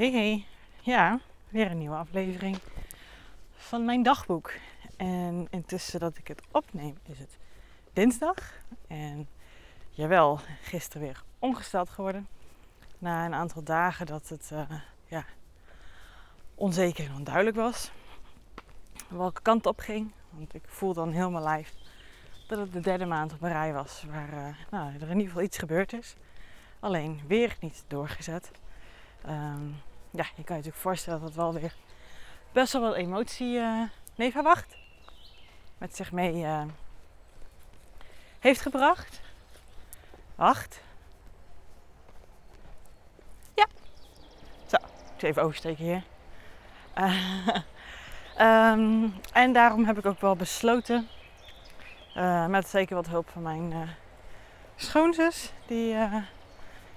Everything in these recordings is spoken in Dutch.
Hey hey, ja, weer een nieuwe aflevering van mijn dagboek. En intussen dat ik het opneem is het dinsdag. En jawel, gisteren weer ongesteld geworden. Na een aantal dagen dat het uh, ja, onzeker en onduidelijk was. Welke kant op ging. Want ik voel dan heel mijn lijf dat het de derde maand op een rij was waar uh, nou, er in ieder geval iets gebeurd is. Alleen weer niet doorgezet. Um, ja, je kan je natuurlijk voorstellen dat het wel weer best wel wat emotie, uh, nee verwacht, met zich mee uh, heeft gebracht. Wacht. Ja. Zo, ik even oversteken hier. Uh, um, en daarom heb ik ook wel besloten, met zeker wat hulp van mijn schoonzus, die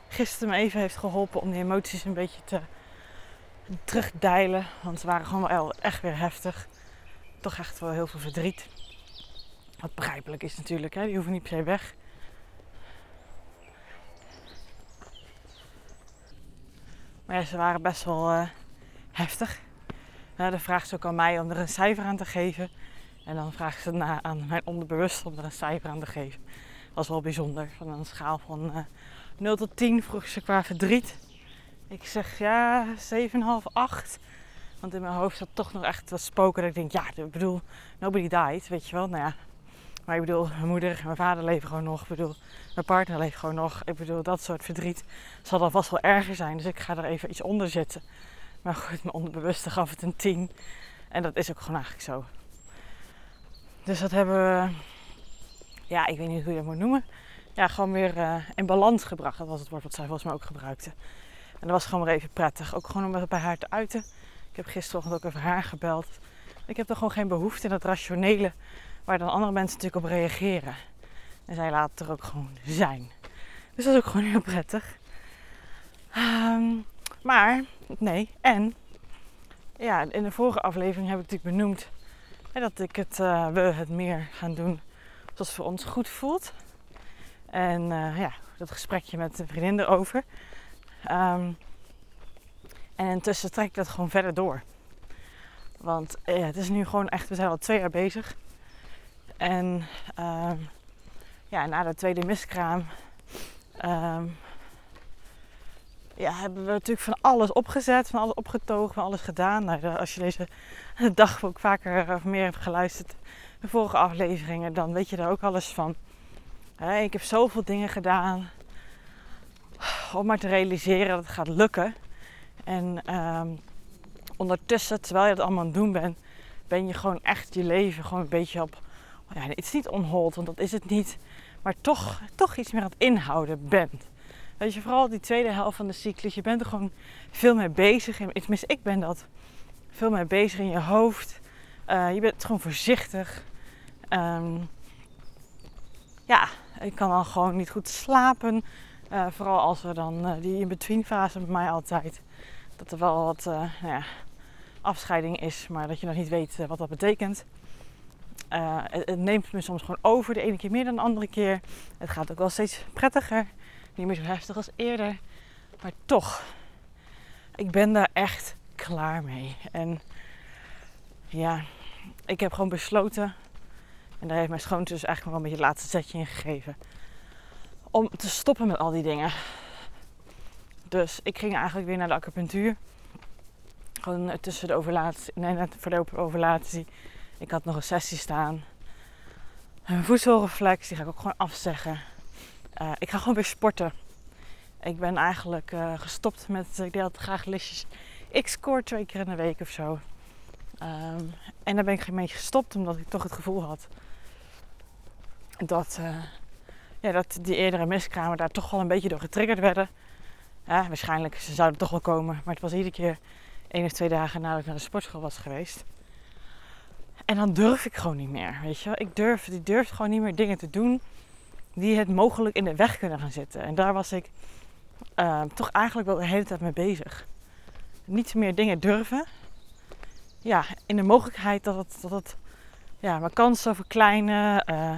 gisteren me even heeft geholpen om die emoties een beetje te terugdeilen. Want ze waren gewoon wel echt weer heftig. Toch echt wel heel veel verdriet. Wat begrijpelijk is natuurlijk, hè? die hoeven niet per se weg. Maar ja, ze waren best wel uh, heftig. Uh, dan vraagt ze ook aan mij om er een cijfer aan te geven. En dan vraagt ze na aan mijn onderbewust om er een cijfer aan te geven. Dat was wel bijzonder. Van een schaal van uh, 0 tot 10 vroeg ze qua verdriet. Ik zeg ja, 7,5, 8. Want in mijn hoofd zat toch nog echt wat spoken. Dat ik denk, ja, ik bedoel, nobody died, weet je wel. Nou ja, maar ik bedoel, mijn moeder en mijn vader leven gewoon nog. Ik bedoel, mijn partner leeft gewoon nog. Ik bedoel, dat soort verdriet zal dan vast wel erger zijn. Dus ik ga er even iets onder zitten. Maar goed, mijn onderbewuste gaf het een 10. En dat is ook gewoon eigenlijk zo. Dus dat hebben we, ja, ik weet niet hoe je dat moet noemen. Ja, gewoon weer uh, in balans gebracht. Dat was het woord wat zij volgens mij ook gebruikte. En dat was gewoon weer even prettig. Ook gewoon om het bij haar te uiten. Ik heb gisteren ook even haar gebeld. Ik heb er gewoon geen behoefte in dat rationele waar dan andere mensen natuurlijk op reageren. En zij laten het er ook gewoon zijn. Dus dat is ook gewoon heel prettig. Um, maar, nee, en ja, in de vorige aflevering heb ik natuurlijk benoemd hè, dat ik het, uh, we het meer gaan doen zoals het voor ons goed voelt. En uh, ja, dat gesprekje met de vriendin erover. Um, en intussen trek ik dat gewoon verder door. Want ja, het is nu gewoon echt, we zijn al twee jaar bezig. En um, ja, na de tweede miskraam um, ja, hebben we natuurlijk van alles opgezet, van alles opgetogen, van alles gedaan. Nou, als je deze dagboek vaker of meer hebt geluisterd, de vorige afleveringen, dan weet je daar ook alles van. ik heb zoveel dingen gedaan om maar te realiseren dat het gaat lukken. En um, ondertussen, terwijl je het allemaal aan het doen bent, ben je gewoon echt je leven gewoon een beetje op. Ja, het is niet onhold, want dat is het niet. Maar toch, toch iets meer aan het inhouden bent. Weet je, vooral die tweede helft van de cyclus, je bent er gewoon veel mee bezig. Tenminste, ik ben dat veel mee bezig in je hoofd. Uh, je bent gewoon voorzichtig. Um, ja, ik kan dan gewoon niet goed slapen. Uh, vooral als we dan uh, die in-between fase bij mij altijd. Dat er wel wat uh, nou ja, afscheiding is, maar dat je nog niet weet wat dat betekent. Het, het, neemt me soms gewoon over, de ene keer meer dan de andere keer. Het gaat ook wel steeds prettiger. Niet meer zo heftig als eerder. Maar toch, ik ben daar echt klaar mee. En ja, ik heb gewoon besloten. En daar heeft mijn schoonzus eigenlijk wel een beetje het laatste zetje in gegeven om te stoppen met al die dingen. Dus ik ging eigenlijk weer naar de acupunctuur. Gewoon tussen de ovulatie, nee, net voor de ovulatie. Ik had nog een sessie staan. Een voedselreflex, die ga ik ook gewoon afzeggen. Uh, ik ga gewoon weer sporten. Ik ben eigenlijk uh, gestopt met, ik deed graag listjes. Ik score twee keer in de week of zo. Um, en daar ben ik een beetje gestopt, omdat ik toch het gevoel had dat, uh, ja, dat die eerdere miskramen daar toch wel een beetje door getriggerd werden. Ja, waarschijnlijk, ze zouden toch wel komen. Maar het was iedere keer één of twee dagen nadat ik naar de sportschool was geweest. En dan durf ik gewoon niet meer, weet je wel. Ik durf, ik durf gewoon niet meer dingen te doen die het mogelijk in de weg kunnen gaan zitten. En daar was ik uh, toch eigenlijk wel de hele tijd mee bezig. Niet meer dingen durven. Ja, in de mogelijkheid dat het, dat het ja, mijn kansen verkleinen. Uh,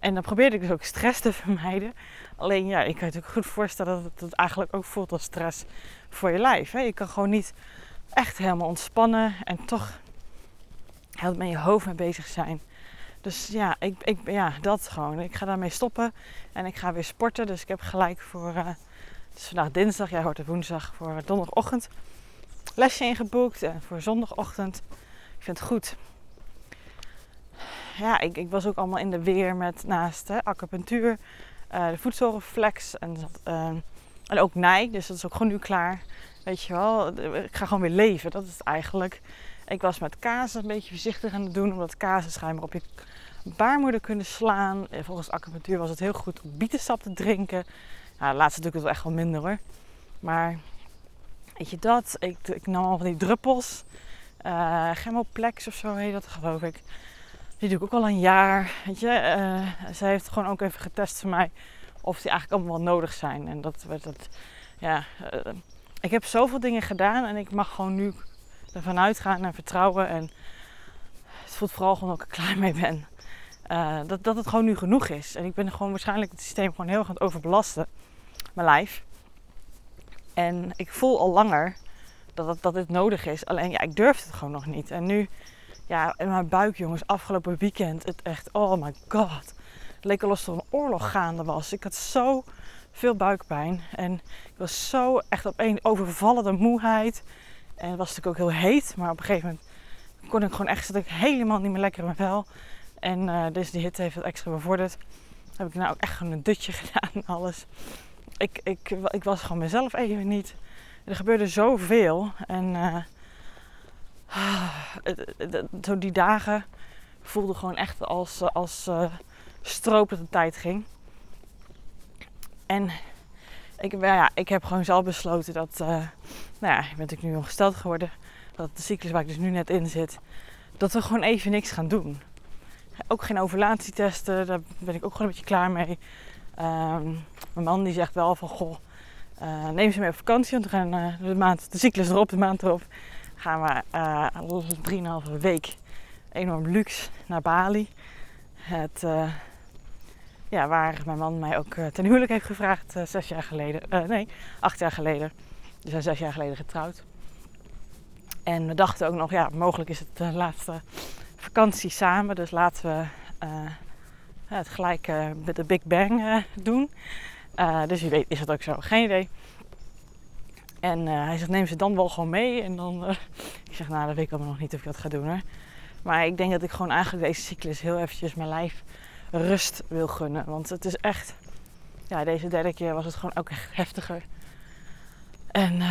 En dan probeerde ik dus ook stress te vermijden. Alleen ja, ik kan je natuurlijk goed voorstellen dat het eigenlijk ook voelt als stress voor je lijf. Hè? Je kan gewoon niet echt helemaal ontspannen en toch heel met je hoofd mee bezig zijn. Dus ja, ik, ik, ja, dat gewoon. Ik ga daarmee stoppen en ik ga weer sporten. Dus ik heb gelijk voor, uh, het is vandaag dinsdag, jij hoort het woensdag, voor donderdagochtend lesje ingeboekt. En voor zondagochtend, ik vind het goed. Ja, ik, ik was ook allemaal in de weer met naast hè, acupunctuur, uh, de voedselreflex en, uh, en ook nij. Dus dat is ook gewoon nu klaar. Weet je wel, ik ga gewoon weer leven. Dat is het eigenlijk. Ik was met kaas een beetje voorzichtig aan het doen, omdat kazen schijnbaar op je baarmoeder kunnen slaan. En volgens acupunctuur was het heel goed om bietensap te drinken. Nou, laatste natuurlijk wel echt wel minder hoor. Maar weet je dat? Ik, ik nam al van die druppels. Uh, Chemoplex of zo heet dat geloof ik. Die doe ik ook al een jaar. Weet je, uh, zij heeft gewoon ook even getest voor mij of die eigenlijk allemaal wel nodig zijn. En dat werd het, ja, uh, ik heb zoveel dingen gedaan en ik mag gewoon nu ervan uitgaan en vertrouwen. En het voelt vooral gewoon dat ik er klaar mee ben. Uh, dat, dat het gewoon nu genoeg is. En ik ben gewoon waarschijnlijk het systeem gewoon heel erg aan het overbelasten. Mijn lijf. En ik voel al langer dat, het, dat dit nodig is. Alleen ja, ik durf het gewoon nog niet. En nu, ja, in mijn buik jongens, afgelopen weekend, het echt, oh my god. Het leek al alsof er een oorlog gaande was. Ik had zo veel buikpijn. En ik was zo echt op een overvallen de moeheid. En het was natuurlijk ook heel heet. Maar op een gegeven moment kon ik gewoon echt, zat ik helemaal niet meer lekker in mijn vel. En uh, dus die hitte heeft het extra bevorderd. Heb ik nou ook echt gewoon een dutje gedaan en alles. Ik, ik, ik was gewoon mezelf even niet. Er gebeurde zoveel. En uh, zo die dagen voelde gewoon echt als, als uh, stroop dat de tijd ging. En ik, ja, ik heb gewoon zelf besloten dat, uh, nou ja, ik ben natuurlijk nu ongesteld geworden. Dat de cyclus waar ik dus nu net in zit, dat we gewoon even niks gaan doen. Ook geen ovulatietesten, daar ben ik ook gewoon een beetje klaar mee. Um, mijn man die zegt wel van, goh, uh, neem ze mee op vakantie. Want we gaan de, maand, de cyclus erop, de maand erop, gaan we uh, 3,5 week enorm luxe naar Bali. Het, ja, waar mijn man mij ook ten huwelijk heeft gevraagd zes jaar geleden. nee, acht jaar geleden. We zijn zes jaar geleden getrouwd. En we dachten ook nog, ja, mogelijk is het de laatste vakantie samen. Dus laten we het gelijk met de Big Bang doen. dus wie weet is het ook zo. Geen idee. En hij zegt, neem ze dan wel gewoon mee. En dan, ik zeg, nou, dat weet ik allemaal nog niet of ik dat ga doen hoor. Maar ik denk dat ik gewoon eigenlijk deze cyclus heel eventjes mijn lijf rust wil gunnen. Want het is echt, ja, deze derde keer was het gewoon ook echt heftiger. En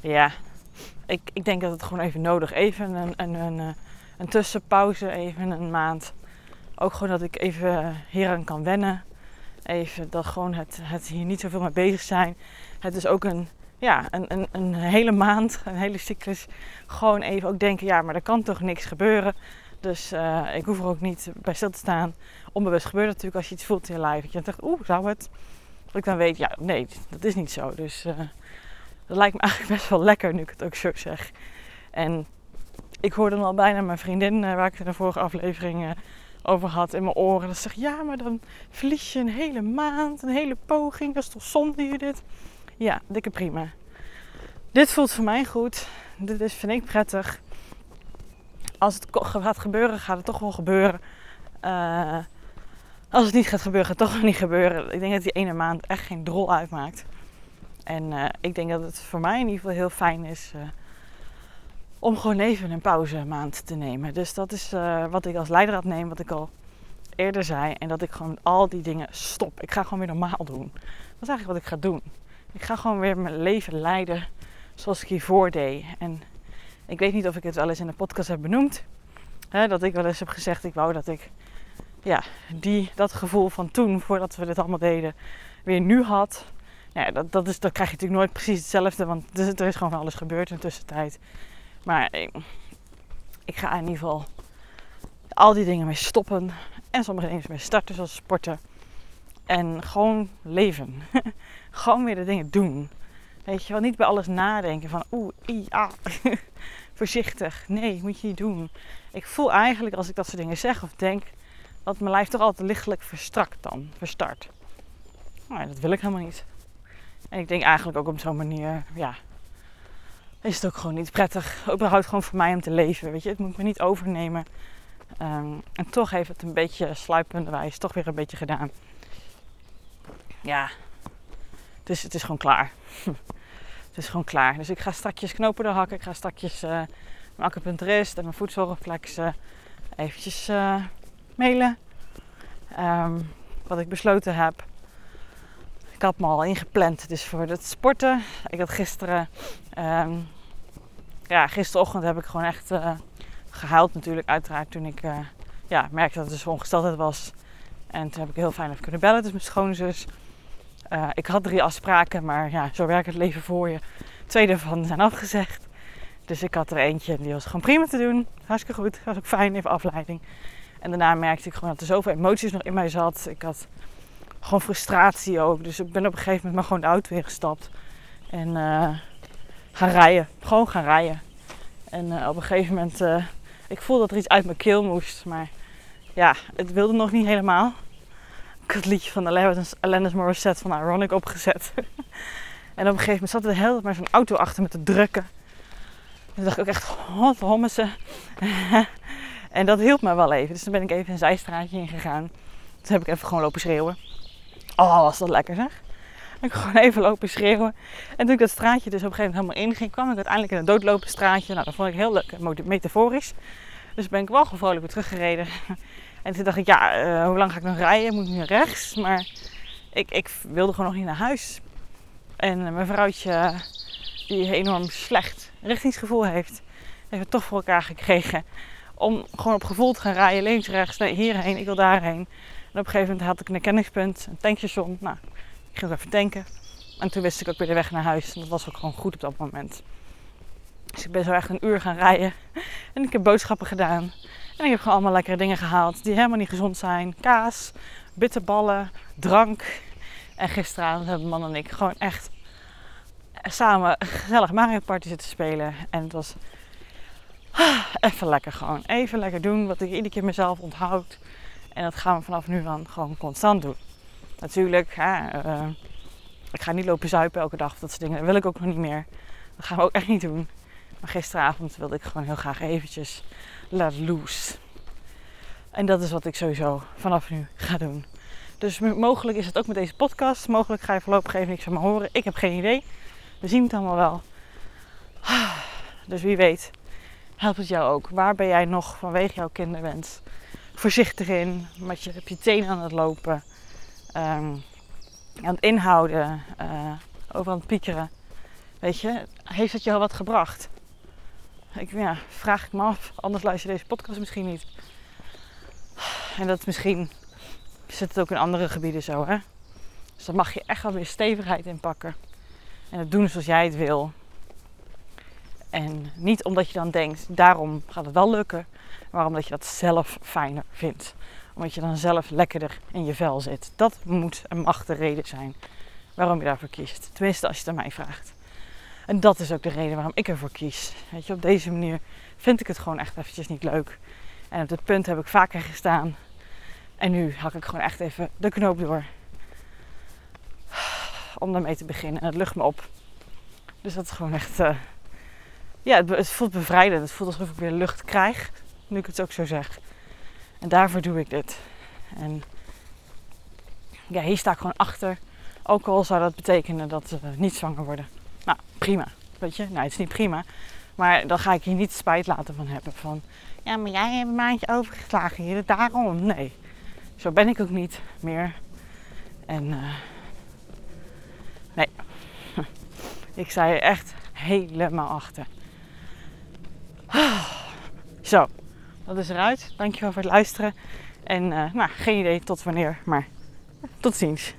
ja, ik, ik denk dat het gewoon even nodig Even een, een, een, eh, een tussenpauze, even een maand. Ook gewoon dat ik even hieraan kan wennen. Even dat gewoon het, het hier niet zoveel mee bezig zijn. Het is ook een, ja, een, een, een hele maand, een hele cyclus. Gewoon even ook denken, ja, maar er kan toch niks gebeuren. Dus uh, ik hoef er ook niet bij stil te staan. Onbewust gebeurt het natuurlijk als je iets voelt in je lijf. Dat je denkt, oeh, zou het? Dat ik dan weet, ja, nee, dat is niet zo. Dus uh, dat lijkt me eigenlijk best wel lekker nu ik het ook zo zeg. En ik hoorde al bijna mijn vriendin, eh, waar ik in de vorige aflevering over had, in mijn oren. Dat ze zegt, ja, maar dan verlies je een hele maand, een hele poging. Dat is toch zonde hier dit? Ja, dikke prima. Dit voelt voor mij goed. Dit is, vind ik prettig. Als het gaat gebeuren, gaat het toch wel gebeuren. Uh, als het niet gaat gebeuren, gaat het toch wel niet gebeuren. Ik denk dat die ene maand echt geen drol uitmaakt. En uh, ik denk dat het voor mij in ieder geval heel fijn is uh, om gewoon even een pauzemaand te nemen. Dus dat is wat ik als leidraad neem, wat ik al eerder zei. En dat ik gewoon al die dingen stop. Ik ga gewoon weer normaal doen. Dat is eigenlijk wat ik ga doen. Ik ga gewoon weer mijn leven leiden zoals ik hiervoor deed. En ik weet niet of ik het wel eens in de podcast heb benoemd. Hè, dat ik wel eens heb gezegd, ik wou dat ik ja, die, dat gevoel van toen, voordat we dit allemaal deden, weer nu had ja, dat, dat, is, dat krijg je natuurlijk nooit precies hetzelfde, want er is gewoon van alles gebeurd in de tussentijd. Maar ik, ik ga in ieder geval al die dingen mee stoppen en sommige dingen mee starten, zoals sporten. En gewoon leven. gewoon weer de dingen doen. Weet je wel, niet bij alles nadenken van oeh, ja, voorzichtig. Nee, moet je niet doen. Ik voel eigenlijk als ik dat soort dingen zeg of denk, dat mijn lijf toch altijd lichtelijk verstrakt dan, verstart. Nou, dat wil ik helemaal niet. En ik denk eigenlijk ook op zo'n manier, ja, is het ook gewoon niet prettig. Überhaupt gewoon voor mij om te leven, weet je. Het moet me niet overnemen. Ehm, en toch heeft het een beetje sluipenderwijs toch weer een beetje gedaan. Ja, dus het is gewoon klaar. het is gewoon klaar. Dus ik ga strakjes knopen doorhakken. Ik ga strakjes uh, mijn acupuncturist en mijn voedselreflex uh, eventjes uh, mailen. Um, wat ik besloten heb. Ik had me al ingepland, dus voor het sporten. Ik had gisteren, um, ja, gisterochtend heb ik gewoon echt uh, gehuild natuurlijk, uiteraard, toen ik ja, merkte dat het dus ongesteldheid was. En toen heb ik heel fijn even kunnen bellen, dus mijn schoonzus. Uh, ik had drie afspraken, maar ja, zo werkt het leven voor je. Twee daarvan zijn afgezegd. Dus ik had er eentje, die was gewoon prima te doen. Hartstikke goed, was ook fijn, even afleiding. En daarna merkte ik gewoon dat er zoveel emoties nog in mij zat. Ik had gewoon frustratie ook. Dus ik ben op een gegeven moment maar gewoon de auto weer gestapt. En uh, gaan rijden. Gewoon gaan rijden. En uh, op een gegeven moment, uh, ik voelde dat er iets uit mijn keel moest. Maar ja, het wilde nog niet helemaal. Ik het liedje van Alanis Morissette van Ironic opgezet. en op een gegeven moment zat er tijd maar zo'n auto achter me te drukken. En toen dacht ik ook echt, wat hommen en dat hielp me wel even. Dus toen ben ik even een zijstraatje ingegaan. Toen heb ik even gewoon lopen schreeuwen. Oh, was dat lekker zeg. Ik gewoon even lopen schreeuwen. En toen ik dat straatje dus op een gegeven moment helemaal inging, kwam ik uiteindelijk in een doodlopen straatje. Nou, dat vond ik heel leuk, metaforisch. Dus ben ik wel gewoon vrolijk weer teruggereden. En toen dacht ik, ja, uh, hoe lang ga ik nog rijden? Moet ik nu rechts? Maar ik, ik wilde gewoon nog niet naar huis. En uh, mijn vrouwtje, die enorm slecht richtingsgevoel heeft, heeft het toch voor elkaar gekregen. Om gewoon op gevoel te gaan rijden, links, rechts, nee, hierheen, ik wil daarheen. En op een gegeven moment had ik een erkenningspunt, een tankstation. Nou, ik ging even tanken. En toen wist ik ook weer de weg naar huis. En dat was ook gewoon goed op dat moment. Dus ik ben zo echt een uur gaan rijden. En ik heb boodschappen gedaan. En ik heb gewoon allemaal lekkere dingen gehaald die helemaal niet gezond zijn. Kaas, bitterballen, drank. En gisteravond hebben man en ik gewoon echt samen gezellig Mario Party zitten spelen. En het was even lekker gewoon. Even lekker doen wat ik iedere keer mezelf onthoud. En dat gaan we vanaf nu aan gewoon constant doen. Natuurlijk, hè, uh, ik ga niet lopen zuipen elke dag. Dat soort dingen dat wil ik ook nog niet meer. Dat gaan we ook echt niet doen. Maar gisteravond wilde ik gewoon heel graag eventjes let loose. En dat is wat ik sowieso vanaf nu ga doen. Dus mogelijk is het ook met deze podcast. Mogelijk ga je voorlopig even niks van me horen. Ik heb geen idee. We zien het allemaal wel. Dus wie weet, helpt het jou ook. Waar ben jij nog vanwege jouw kinderwens voorzichtig in? Met je, heb je tenen aan het lopen. Um, aan het inhouden. Uh, over aan het piekeren. Weet je, heeft het jou wat gebracht? Ik, ja, vraag ik me af. Anders luister je deze podcast misschien niet. En dat misschien zit het ook in andere gebieden zo, hè? Dus dan mag je echt wel weer stevigheid inpakken. En het doen zoals jij het wil. En niet omdat je dan denkt, daarom gaat het wel lukken. Maar omdat je dat zelf fijner vindt. Omdat je dan zelf lekkerder in je vel zit. Dat moet en mag de reden zijn waarom je daarvoor kiest. Tenminste, als je het aan mij vraagt. En dat is ook de reden waarom ik ervoor kies. Weet je, op deze manier vind ik het gewoon echt eventjes niet leuk. En op dat punt heb ik vaker gestaan. En nu hak ik gewoon echt even de knoop door. Om daarmee te beginnen. En het lucht me op. Dus dat is gewoon echt. Uh, ja, het, het, voelt bevrijdend. Het voelt alsof ik weer lucht krijg. Nu ik het ook zo zeg. En daarvoor doe ik dit. En ja, hier sta ik gewoon achter. Ook al zou dat betekenen dat we niet zwanger worden. Nou, prima. Weet je, nou, het is niet prima. Maar dan ga ik hier niet spijt laten van hebben. Van, ja, maar jij hebt een maandje overgeslagen hier, daarom. Nee, zo ben ik ook niet meer. En uh, nee, ik sta echt helemaal achter. Zo, dat is eruit. Dankjewel voor het luisteren. En uh, nou, geen idee tot wanneer, maar tot ziens.